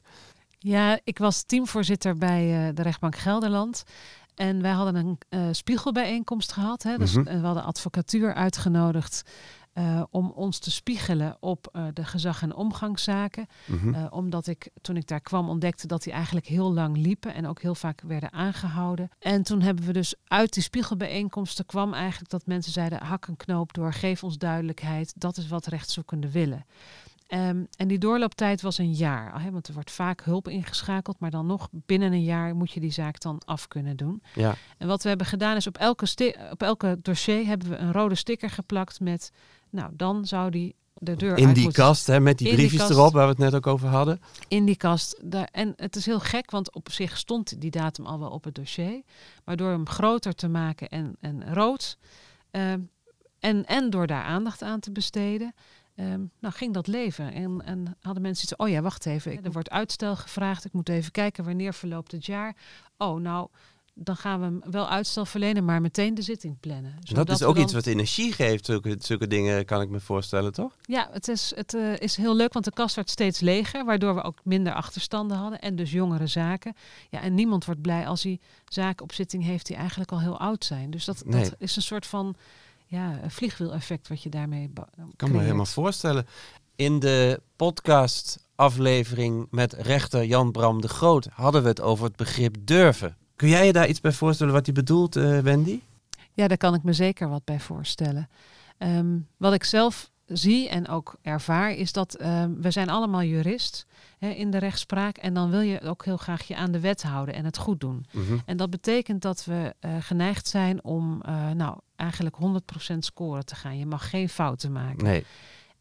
[SPEAKER 2] Ja, ik was teamvoorzitter bij eh, de rechtbank Gelderland. En wij hadden een eh, spiegelbijeenkomst gehad. Hè? Dus
[SPEAKER 1] Mhm.
[SPEAKER 2] eh, we hadden advocatuur uitgenodigd eh, om ons te spiegelen op eh, de gezag- en omgangszaken.
[SPEAKER 1] Mhm.
[SPEAKER 2] Eh, omdat ik toen ik daar kwam ontdekte dat die eigenlijk heel lang liepen en ook heel vaak werden aangehouden. En toen hebben we dus uit die spiegelbijeenkomsten kwam eigenlijk dat mensen zeiden: hak een knoop door, geef ons duidelijkheid. Dat is wat rechtszoekenden willen. Ehm, en die doorlooptijd was een jaar. Hè, want er wordt vaak hulp ingeschakeld, maar dan nog binnen een jaar moet je die zaak dan af kunnen doen.
[SPEAKER 1] Ja.
[SPEAKER 2] En wat we hebben gedaan is op elke, op elke dossier hebben we een rode sticker geplakt met, nou dan zou die de deur
[SPEAKER 1] In
[SPEAKER 2] uit
[SPEAKER 1] die
[SPEAKER 2] moeten
[SPEAKER 1] kast, hè, met die
[SPEAKER 2] In die
[SPEAKER 1] briefjes
[SPEAKER 2] kast.
[SPEAKER 1] erop, waar we het net ook over hadden.
[SPEAKER 2] in die kast. Daar, en het is heel gek, want op zich stond die datum al wel op het dossier. Maar door hem groter te maken en, en rood, ehm, en, en door daar aandacht aan te besteden, ehm, nou ging dat leven. En, en hadden mensen iets, oh ja, wacht even, er wordt uitstel gevraagd. Ik moet even kijken wanneer verloopt het jaar. Oh, nou, dan gaan we hem wel uitstel verlenen, maar meteen de zitting plannen.
[SPEAKER 1] dat is ook
[SPEAKER 2] dan-
[SPEAKER 1] iets wat energie geeft, zulke, zulke dingen kan ik me voorstellen, toch?
[SPEAKER 2] Ja, het is, het eh, is heel leuk, want de kast werd steeds leger, waardoor we ook minder achterstanden hadden en dus jongere zaken. Ja, en niemand wordt blij als hij zaken op zitting heeft die eigenlijk al heel oud zijn. Dus dat,
[SPEAKER 1] Nee.
[SPEAKER 2] dat is een soort van ja, vliegwiel-effect wat je daarmee
[SPEAKER 1] Ik kan me helemaal voorstellen. In de podcast-aflevering met rechter Jan Bram de Groot hadden we het over het begrip durven. Kun jij je daar iets bij voorstellen wat hij bedoelt, eh, Wendy?
[SPEAKER 2] Ja, daar kan ik me zeker wat bij voorstellen. Ehm, wat ik zelf zie en ook ervaar is dat ehm, we zijn allemaal jurist hè, in de rechtspraak en dan wil je ook heel graag je aan de wet houden en het goed doen.
[SPEAKER 1] Mhm.
[SPEAKER 2] En dat betekent dat we eh, geneigd zijn om eh, nou, eigenlijk 100% scoren te gaan. Je mag geen fouten maken.
[SPEAKER 1] Nee.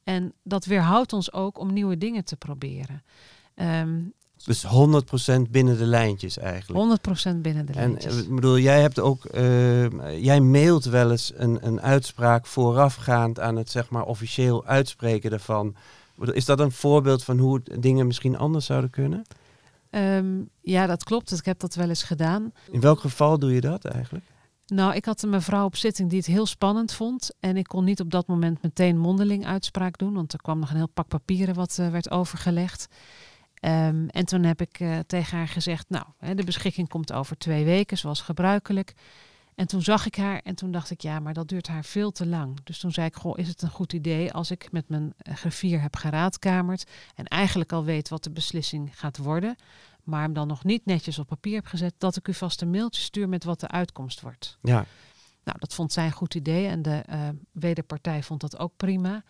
[SPEAKER 2] En dat weerhoudt ons ook om nieuwe dingen te proberen. Ehm
[SPEAKER 1] Dus 100% binnen de lijntjes eigenlijk.
[SPEAKER 2] 100% binnen de
[SPEAKER 1] En
[SPEAKER 2] lijntjes.
[SPEAKER 1] eh, ik bedoel, jij hebt ook, eh, jij mailt wel eens een, een uitspraak voorafgaand aan het zeg maar officieel uitspreken daarvan. Is dat een voorbeeld van hoe dingen misschien anders zouden kunnen?
[SPEAKER 2] Ehm, ja, dat klopt. Ik heb dat wel eens gedaan.
[SPEAKER 1] In welk geval doe je dat eigenlijk?
[SPEAKER 2] Nou, ik had een mevrouw op zitting die het heel spannend vond. En ik kon niet op dat moment meteen mondeling uitspraak doen. Want er kwam nog een heel pak papieren wat eh, werd overgelegd. Ehm, en toen heb ik eh, tegen haar gezegd, nou, hè, de beschikking komt over twee weken, zoals gebruikelijk. En toen zag ik haar en toen dacht ik, ja, maar dat duurt haar veel te lang. Dus toen zei ik, goh, is het een goed idee als ik met mijn eh, griffier heb geraadkamerd en eigenlijk al weet wat de beslissing gaat worden, maar hem dan nog niet netjes op papier heb gezet, dat ik u vast een mailtje stuur met wat de uitkomst wordt.
[SPEAKER 1] Ja,
[SPEAKER 2] Nou, dat vond zij een goed idee en de eh, wederpartij vond dat ook prima.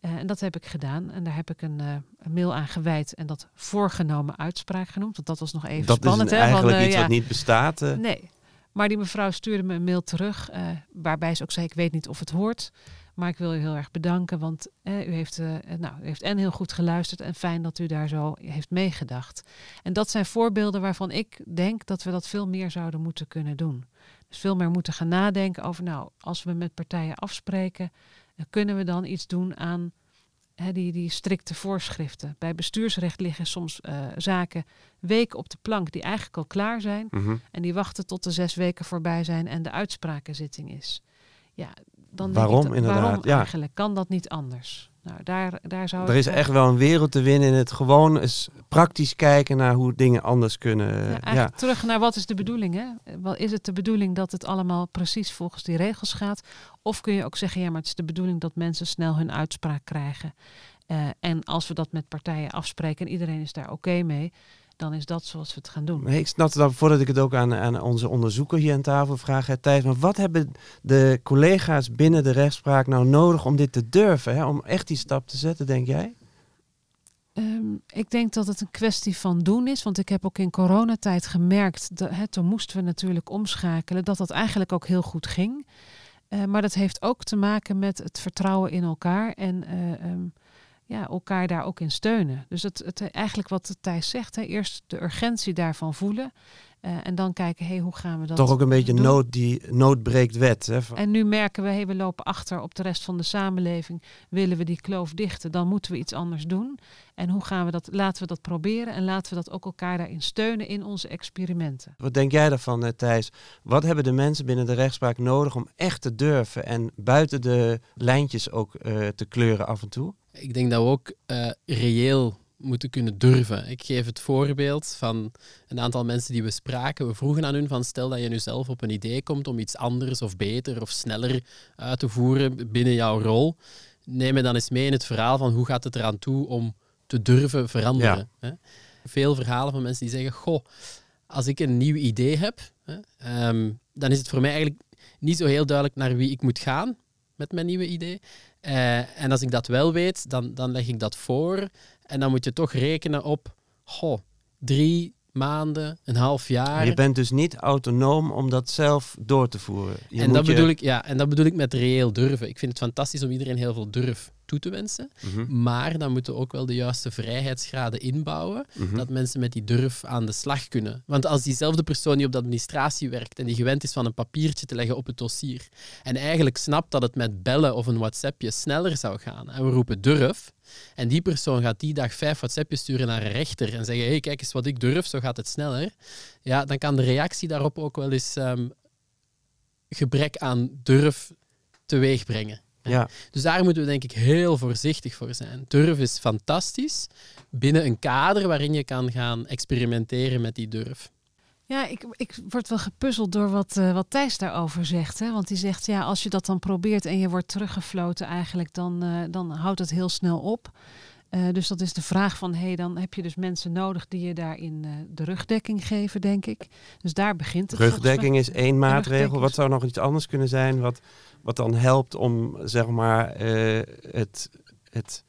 [SPEAKER 2] Eh, en dat heb ik gedaan. En daar heb ik een, eh, een mail aan gewijd en dat voorgenomen uitspraak genoemd. Want dat was nog even
[SPEAKER 1] dat
[SPEAKER 2] spannend.
[SPEAKER 1] is een-
[SPEAKER 2] hè?
[SPEAKER 1] eigenlijk
[SPEAKER 2] eh,
[SPEAKER 1] iets
[SPEAKER 2] ja,
[SPEAKER 1] wat niet bestaat.
[SPEAKER 2] Nee. Maar die mevrouw stuurde me een mail terug, waarbij ze ook zei: Ik weet niet of het hoort. Maar ik wil u heel erg bedanken, want eh, u, heeft, eh, nou, u heeft en heel goed geluisterd en fijn dat u daar zo heeft meegedacht. En dat zijn voorbeelden waarvan ik denk dat we dat veel meer zouden moeten kunnen doen. Dus veel meer moeten gaan nadenken over, nou, als we met partijen afspreken, kunnen we dan iets doen aan die, die strikte voorschriften. Bij bestuursrecht liggen soms eh, zaken weken op de plank die eigenlijk al klaar zijn.
[SPEAKER 1] Mhm.
[SPEAKER 2] En die wachten tot de zes weken voorbij zijn en de uitsprakenzitting is. Ja, dan denk
[SPEAKER 1] Waarom,
[SPEAKER 2] ik dat-
[SPEAKER 1] inderdaad,
[SPEAKER 2] Waarom
[SPEAKER 1] ja.
[SPEAKER 2] eigenlijk? Kan dat niet anders? Nou, daar, daar zou
[SPEAKER 1] Er is echt wel een wereld te winnen in het gewoon eens praktisch kijken naar hoe dingen anders kunnen.
[SPEAKER 2] Ja,
[SPEAKER 1] Ja,
[SPEAKER 2] eigenlijk terug naar wat is de bedoeling. Hè? Wel, Is het de bedoeling dat het allemaal precies volgens die regels gaat? Of kun je ook zeggen, ja, maar het is de bedoeling dat mensen snel hun uitspraak krijgen. Eh, en als we dat met partijen afspreken en iedereen is daar oké mee, dan is dat zoals we het gaan doen.
[SPEAKER 1] Nee, ik snap het dan voordat ik het ook aan, aan onze onderzoeker hier aan tafel vraag, hè, Thijs. Maar wat hebben de collega's binnen de rechtspraak nou nodig om dit te durven? Hè? Om echt die stap te zetten, denk jij?
[SPEAKER 2] Ehm, ik denk dat het een kwestie van doen is. Want ik heb ook in coronatijd gemerkt, dat, hè, toen moesten we natuurlijk omschakelen, dat dat eigenlijk ook heel goed ging. Eh, maar dat heeft ook te maken met het vertrouwen in elkaar en eh, ehm, ja, elkaar daar ook in steunen. Dus het, het, eigenlijk wat Thijs zegt, hè, eerst de urgentie daarvan voelen. Eh, en dan kijken, hey, hoe gaan we dat
[SPEAKER 1] Toch ook een beetje
[SPEAKER 2] doen?
[SPEAKER 1] nood, die nood breekt wet. Hè?
[SPEAKER 2] En nu merken we, hey, we lopen achter op de rest van de samenleving. Willen we die kloof dichten, dan moeten we iets anders doen. En hoe gaan we dat? Laten we dat proberen en laten we dat ook elkaar daarin steunen in onze experimenten.
[SPEAKER 1] Wat denk jij daarvan, eh, Thijs? Wat hebben de mensen binnen de rechtspraak nodig om echt te durven en buiten de lijntjes ook eh, te kleuren af en toe?
[SPEAKER 3] Ik denk dat we ook eh, reëel moeten kunnen durven. Ik geef het voorbeeld van een aantal mensen die we spraken. We vroegen aan hun van stel dat je nu zelf op een idee komt om iets anders of beter of sneller uit te voeren binnen jouw rol. Neem me dan eens mee in het verhaal van hoe gaat het eraan toe om te durven veranderen. Hè? Veel verhalen van mensen die zeggen, goh, als ik een nieuw idee heb, hè, ehm, dan is het voor mij eigenlijk niet zo heel duidelijk naar wie ik moet gaan met mijn nieuwe idee. Eh, en als ik dat wel weet, dan, dan leg ik dat voor. En dan moet je toch rekenen op goh, drie maanden, een half jaar.
[SPEAKER 1] Je bent dus niet autonoom om dat zelf door te voeren. Je
[SPEAKER 3] en, dat
[SPEAKER 1] je-
[SPEAKER 3] bedoel ik, ja, en dat bedoel ik met reëel durven. Ik vind het fantastisch om iedereen heel veel durf toe te wensen.
[SPEAKER 1] Mhm,
[SPEAKER 3] Maar dan moeten we ook wel de juiste vrijheidsgraden inbouwen.
[SPEAKER 1] mhm.
[SPEAKER 3] Dat mensen met die durf aan de slag kunnen. Want als diezelfde persoon die op de administratie werkt en die gewend is van een papiertje te leggen op het dossier en eigenlijk snapt dat het met bellen of een WhatsAppje sneller zou gaan en we roepen durf en die persoon gaat die dag vijf WhatsAppjes sturen naar een rechter en zeggen hey, kijk eens wat ik durf, zo gaat het sneller. Ja, dan kan de reactie daarop ook wel eens ehm, gebrek aan durf teweeg brengen.
[SPEAKER 1] Ja,
[SPEAKER 3] Dus daar moeten we denk ik heel voorzichtig voor zijn. Durf is fantastisch binnen een kader waarin je kan gaan experimenteren met die durf.
[SPEAKER 2] Ja, ik, ik word wel gepuzzeld door wat, eh, wat Thijs daarover zegt. Hè? Want die zegt, ja, als je dat dan probeert en je wordt teruggefloten eigenlijk, dan, eh, dan houdt het heel snel op. Eh, dus dat is de vraag van, hé, hey, dan heb je dus mensen nodig die je daarin de rugdekking geven, denk ik. Dus daar begint het.
[SPEAKER 1] rugdekking is één maatregel. Wat zou nog iets anders kunnen zijn wat, wat dan helpt om zeg maar het, het,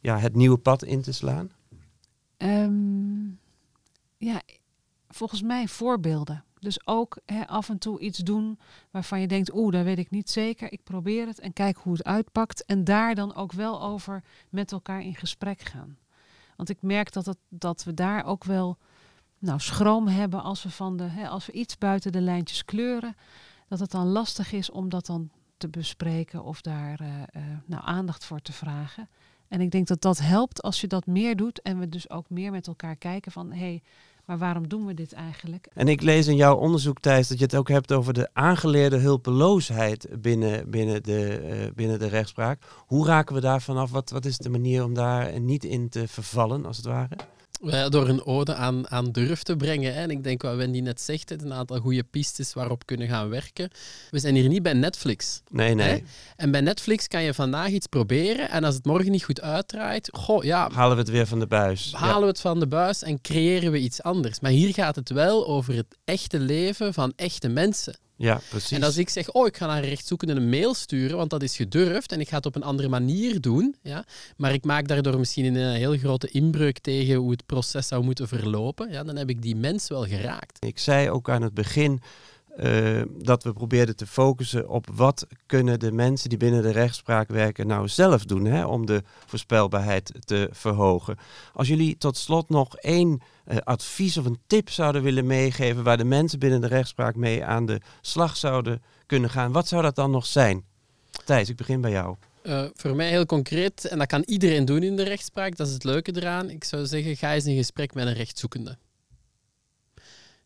[SPEAKER 1] ja, het nieuwe pad in te slaan?
[SPEAKER 2] Ehm, ja, volgens mij voorbeelden. Dus ook af en toe iets doen waarvan je denkt, oeh, dat weet ik niet zeker. Ik probeer het en kijk hoe het uitpakt. En daar dan ook wel over met elkaar in gesprek gaan. Want ik merk dat, het, dat we daar ook wel nou, schroom hebben als we, van de, als we iets buiten de lijntjes kleuren. Dat het dan lastig is om dat dan te bespreken of daar eh, eh, nou, aandacht voor te vragen. En ik denk dat dat helpt als je dat meer doet en we dus ook meer met elkaar kijken van hé, hey, maar waarom doen we dit eigenlijk?
[SPEAKER 1] En ik lees in jouw onderzoek, Thijs, dat je het ook hebt over de aangeleerde hulpeloosheid binnen, binnen, de, eh, binnen de rechtspraak. Hoe raken we daar vanaf? Wat, wat is de manier om daar niet in te vervallen, als het ware?
[SPEAKER 3] Eh, Door een ode aan, aan durf te brengen. Hè. En ik denk wat Wendy net zegt, het een aantal goede pistes waarop kunnen gaan werken. We zijn hier niet bij Netflix.
[SPEAKER 1] Nee, nee.
[SPEAKER 3] Hè? En bij Netflix kan je vandaag iets proberen en als het morgen niet goed uitdraait, goh, ja,
[SPEAKER 1] Halen we het weer van de buis?
[SPEAKER 3] halen we het van de buis en creëren we iets anders. Maar hier gaat het wel over het echte leven van echte mensen.
[SPEAKER 1] Ja, precies.
[SPEAKER 3] En als ik zeg, oh, ik ga naar een rechtszoekende een mail sturen, want dat is gedurfd en ik ga het op een andere manier doen, ja, maar ik maak daardoor misschien een eh, heel grote inbreuk tegen hoe het proces zou moeten verlopen, ja, dan heb ik die mens wel geraakt.
[SPEAKER 1] Ik zei ook aan het begin eh, dat we probeerden te focussen op wat kunnen de mensen die binnen de rechtspraak werken nou zelf doen hè, om de voorspelbaarheid te verhogen. Als jullie tot slot nog één eh, advies of een tip zouden willen meegeven waar de mensen binnen de rechtspraak mee aan de slag zouden kunnen gaan, wat zou dat dan nog zijn? Thijs, ik begin bij jou.
[SPEAKER 3] Eh, voor mij heel concreet, en dat kan iedereen doen in de rechtspraak, dat is het leuke eraan. Ik zou zeggen, ga eens in gesprek met een rechtszoekende.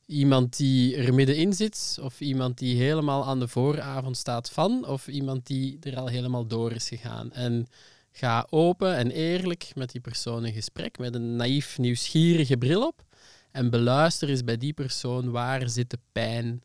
[SPEAKER 3] Iemand die er middenin zit, of iemand die helemaal aan de vooravond staat van, of iemand die er al helemaal door is gegaan. En Ga open en eerlijk met die persoon in gesprek, met een naïef, nieuwsgierige bril op. En beluister eens bij die persoon waar zit de pijn,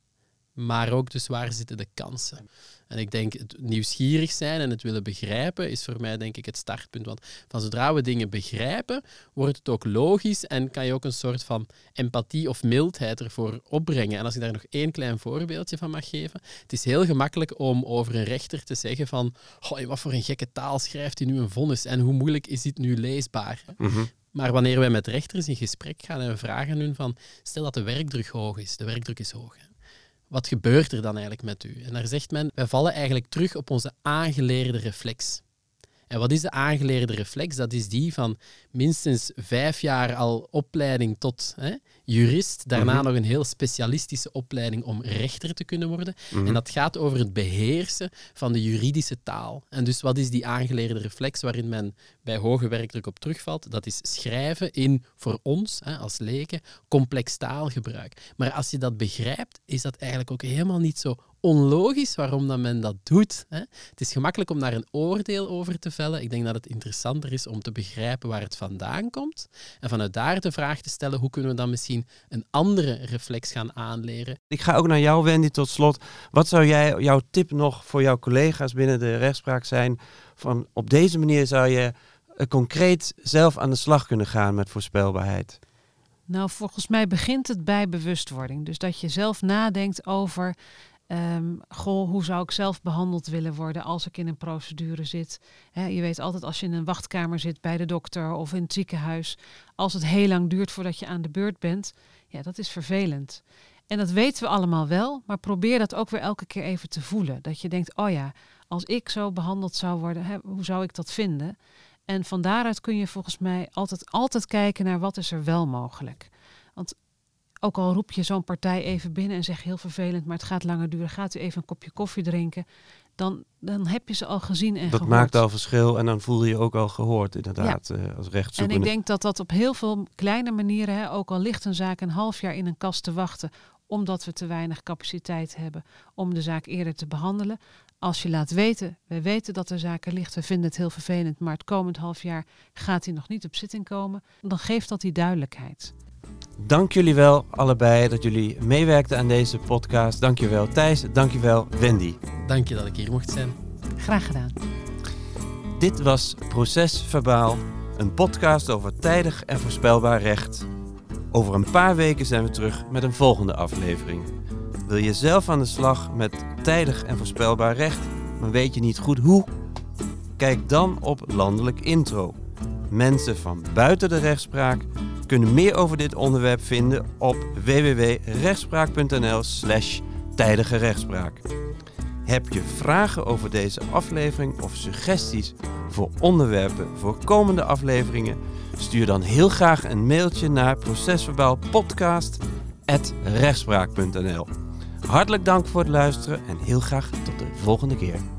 [SPEAKER 3] maar ook dus waar zitten de kansen. En ik denk, het nieuwsgierig zijn en het willen begrijpen is voor mij denk ik het startpunt. Want van zodra we dingen begrijpen, wordt het ook logisch en kan je ook een soort van empathie of mildheid ervoor opbrengen. En als ik daar nog één klein voorbeeldje van mag geven. Het is heel gemakkelijk om over een rechter te zeggen van oh, wat voor een gekke taal schrijft hij nu een vonnis en hoe moeilijk is dit nu leesbaar.
[SPEAKER 1] Mhm.
[SPEAKER 3] Maar wanneer wij met rechters in gesprek gaan en we vragen hun van, stel dat de werkdruk hoog is, de werkdruk is hoog. hè. Wat gebeurt er dan eigenlijk met u? En daar zegt men, wij vallen eigenlijk terug op onze aangeleerde reflex. En wat is de aangeleerde reflex? Dat is die van minstens vijf jaar al opleiding tot hè, jurist, daarna
[SPEAKER 1] Mhm.
[SPEAKER 3] nog een heel specialistische opleiding om rechter te kunnen worden.
[SPEAKER 1] Mhm.
[SPEAKER 3] En dat gaat over het beheersen van de juridische taal. En dus wat is die aangeleerde reflex waarin men bij hoge werkdruk op terugvalt? Dat is schrijven in, voor ons hè, als leken, complex taalgebruik. Maar als je dat begrijpt, is dat eigenlijk ook helemaal niet zo onlogisch waarom dat men dat doet. Hè. Het is gemakkelijk om daar een oordeel over te vellen. Ik denk dat het interessanter is om te begrijpen waar het vandaan komt. En vanuit daar de vraag te stellen, hoe kunnen we dan misschien een andere reflex gaan aanleren?
[SPEAKER 1] Ik ga ook naar jou, Wendy, tot slot. Wat zou jij, jouw tip nog voor jouw collega's binnen de rechtspraak zijn? Van op deze manier zou je eh, concreet zelf aan de slag kunnen gaan met voorspelbaarheid.
[SPEAKER 2] Nou, volgens mij begint het bij bewustwording. Dus dat je zelf nadenkt over, ehm, goh, hoe zou ik zelf behandeld willen worden als ik in een procedure zit. Je weet altijd als je in een wachtkamer zit bij de dokter of in het ziekenhuis, als het heel lang duurt voordat je aan de beurt bent, ja, dat is vervelend. En dat weten we allemaal wel, maar probeer dat ook weer elke keer even te voelen. Dat je denkt, oh ja, als ik zo behandeld zou worden, hoe zou ik dat vinden? En van daaruit kun je volgens mij altijd, altijd kijken naar wat is er wel mogelijk. Want ook al roep je zo'n partij even binnen en zeg heel vervelend, maar het gaat langer duren, gaat u even een kopje koffie drinken, dan, dan heb je ze al gezien en
[SPEAKER 1] Dat
[SPEAKER 2] gehoord.
[SPEAKER 1] maakt al verschil en dan voel je je ook al gehoord, inderdaad, eh, als
[SPEAKER 2] En
[SPEAKER 1] rechtszoekende.
[SPEAKER 2] ik denk dat dat op heel veel kleine manieren, hè, ook al ligt een zaak een half jaar in een kast te wachten, omdat we te weinig capaciteit hebben om de zaak eerder te behandelen. Als je laat weten, we weten dat er zaken ligt, we vinden het heel vervelend, maar het komend half jaar gaat hij nog niet op zitting komen, dan geeft dat die duidelijkheid.
[SPEAKER 1] Dank jullie wel allebei dat jullie meewerkten aan deze podcast. Dank je wel Thijs, dank je wel Wendy.
[SPEAKER 3] Dank je dat ik hier mocht zijn.
[SPEAKER 2] Graag gedaan.
[SPEAKER 1] Dit was Proces Verbaal, een podcast over tijdig en voorspelbaar recht. Over een paar weken zijn we terug met een volgende aflevering. Wil je zelf aan de slag met tijdig en voorspelbaar recht, maar weet je niet goed hoe? Kijk dan op Landelijk Intro. Mensen van buiten de rechtspraak kunnen meer over dit onderwerp vinden op www.rechtspraak.nl/slash tijdige rechtspraak. Heb je vragen over deze aflevering of suggesties voor onderwerpen voor komende afleveringen? Stuur dan heel graag een mailtje naar procesverbaalpodcast.rechtspraak.nl Hartelijk dank voor het luisteren en heel graag tot de volgende keer.